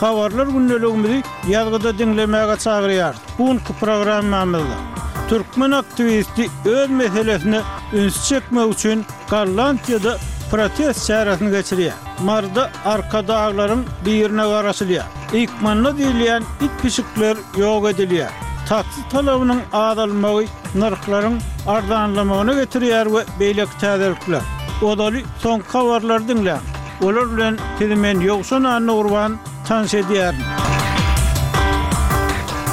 Habarlar gündeligimizi ýazgyda diňlemäge çagyrýarys. Bu günki programmamyzda türkmen aktiwisti öz meselesine üns çekmek üçin Gollandiýada protest çäresini geçirýär. Marda Arkadaglaryň birine garaşylýar. Ykmanda diýilýän it-pişikler ýok edilýär. Taksi talabynyň azalmagy nyrhlaryň arzanlamagyna getirýär we beýleki täzelikler. Ozaly soňky habarlary diňläň. Olar bilen sizi men Ýowşan Annagurban tanyş edýärin.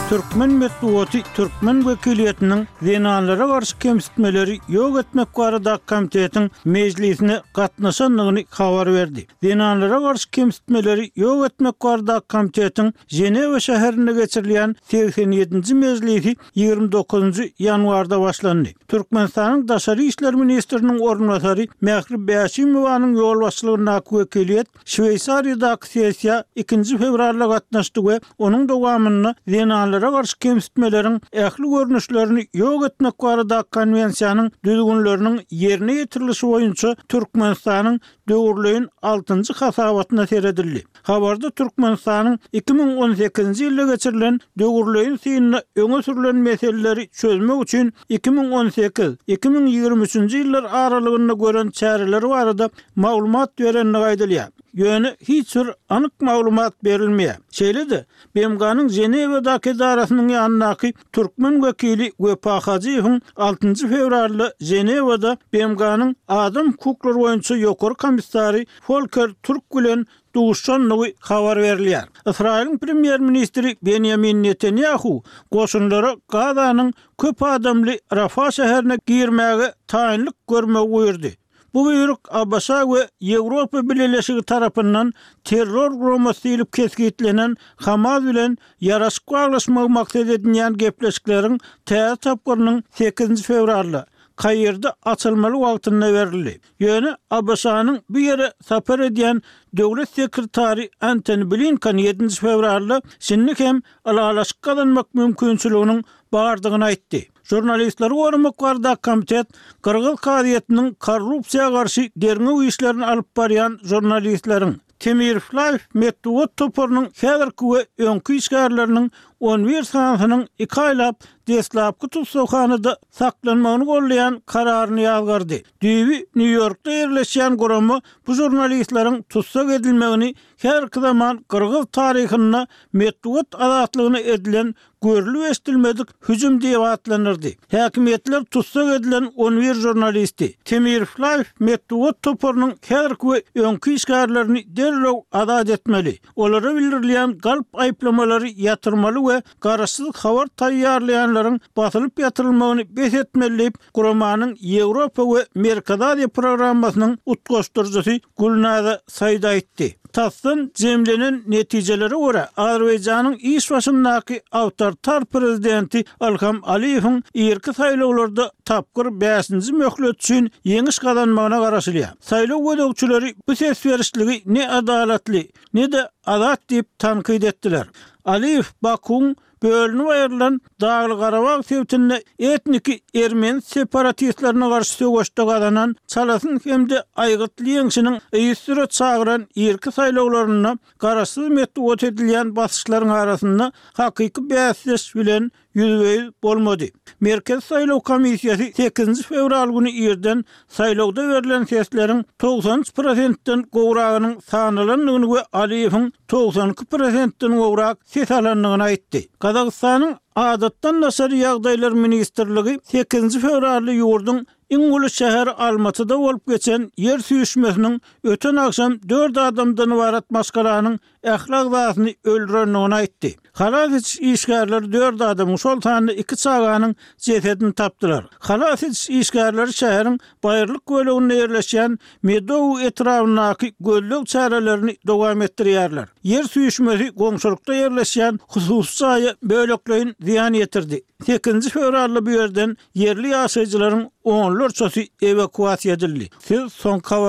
Türkmen metbugaty türkmen wekiliýetiniň Zenanlara garşy kemsitmeleri ýok etmek baradaky komitetiň mejlisine gatnaşandygyny habar berdi. Zenanlara garşy kemsitmeleri ýok etmek baradaky komitetiň Ženewa şäherinde geçirilýän segsen ýedinji mejlisi ýigrimi dokuzynjy ýanwarda başlandy. Türkmenistanyň daşary işler ministriniň orunbasary Mähri Bäşimowanyň ýolbaşçylygyndaky wekiliýet Şweýsariýadaky sessiýa ikinji fewralda gatnaşdy we onuň dowamynda zenanlara garşy kemsitmeleriň ähli görnüşlerini ýok etmek baradaky konwensiýanyň düzgünleriniň ýerine ýetirilişi boýunça Türkmenistanyň döwürleýin altynjy hasabatyna seredildi. Habarda Türkmenistanyň iki müň on sekizinji ýylda geçirilen döwürleýin synynda öňe sürlen meseleleri çözmek üçin iki müň on sekiz, iki müň ýigrimi üçünji ýyllar aralygynda gören çäreleri barada maglumat berendigi aýdylýar. Ýöne hiç bir anyk maglumat berilmeýär. Şeýle-de, BMG-niň Ženewadaky edarasynyň ýanyndaky Türkmen wekili Wepa Hajyýewiň altynjy fewralda Ženewada BMG-niň Adam hukuklary boýunça ýokary komissary Folker Türk bilen duşandygy habar berilýär. Ysraýylyň premýer-ministri Benýamin Netanýahu goşunlara Gazanyň köp adamly Rafa şäherine girmäge taýynlyk görmegi buýurdy. Bu buýruk ABŞ we Ýewropa Bileleşigi tarapyndan terror guramasy diýlip kesgitlenen Hamas bilen ýaraşyk baglaşmagy maksat edinýän gepleşikleriň täze tapgyrynyň sekizinji fewralda Kairde açylmaly wagtynda berildi. Ýöne ABŞ-nyň bu ýere sapar edýän Döwlet sekretary Antoni Blinken ýedinji fewralda şindi hem ylalaşyk gazanmak mümkinçiliginiň bardygyny aýtdy. Žurnalistleri goramak baradaky komitet gyrgyz kazyýetiniň korrupsiýa garşy derňew işlerini alyp barýan žurnalistleriň, Temirflaýw metbugat toparynyň häzirki we öňki işgärleriniň on bir sanysynyň iki aýlap deslapky tussaghanada saklanmagyny golleýan kararyny ýazgardy. Düýbi Nýu-Ýorkda ýerleşýän gurama bu žurnalistleriň tussag edilmegini häzirki zaman gyrgyz taryhynda metbugat azatlygyna edilen görlüp-eşidilmedik hüjüm diýip atlandyrdy. Häkimiýetler tussag edilen on bir žurnalisti, Temirov Life metbugat toparynyň häzirki we öňki işgärlerini derrew azat etmeli, olara bildirilýän galp aýyplamalary ýatyrmaly we garaşsyz habar taýýarlaýanlaryň basylyp ýatyrylmagyny bes etmeli diýip, guramanyň Ýewropa we Merkezi Aziýa programmasynyň utgaşdyryjysy Gulnaza Saýid aýtdy. TASS-dan jemlenen netijelere görä, Azerbaýjanyň iş başyndaky awtoritar prezidenti Ilham Aliýewiň irki saýlawlarda tapgyr bäşinji möhlet üçin ýeňiş gazanmagyna garaşylýar. Saýlaw gözegçileri bu ses berişligi ne adalatly, ne-de azat diýip tankyt etdiler. Aliýew Bakuwyň Bölünip aýrylan Daglygarabag sebitinde etniki ermeni separatistlerine garşy söweşde gazanan çalasyn hem-de aýgytly ýeňşiniň yzysüre çagyran irki saýlawlarynda garaşsyz metbugat edilýän basyşlaryň arasynda hakyky bäsdeş bilen ýüzbe-ýüz bolmady. Merkezi saýlaw komissiýasy sekizinji fewral güni irden Saýlawda berlen sesleriň togsan üç prosentden gowragynyň sanalandygyny we Aliýewiň togsan iki prosentden gowrak ses alandygyny aýtdy. Gazagystanyň Adatdan daşary ýagdaýlar ministrligi sekizinji fewralda ýurduň iň uly şäheri Almatyda bolup geçen ýer süýşmesiniň öten agşam dört adamdan ybarat maşgalanyň ähli agzasyny öldürendigini aýtdy. Halas ediş işgärleri dört adamyň, şol sanda iki çaganyň jesedini tapdylar. Halas ediş işgärleri şäheriň baýyrlyk böleginde ýerleşýän Medowy etrabyndaky gözleg çärelerini dowam etdirýärler. Ýer süýşmesi goňşulykda ýerleşýän hususy jaýa bölekleýin zyýan ýetirdi. Sekizinji fewralda bu ýerden ýerli ýaşaýjylaryň onlarçasy ewakuasiýa edildi. Siz soňky habarlary.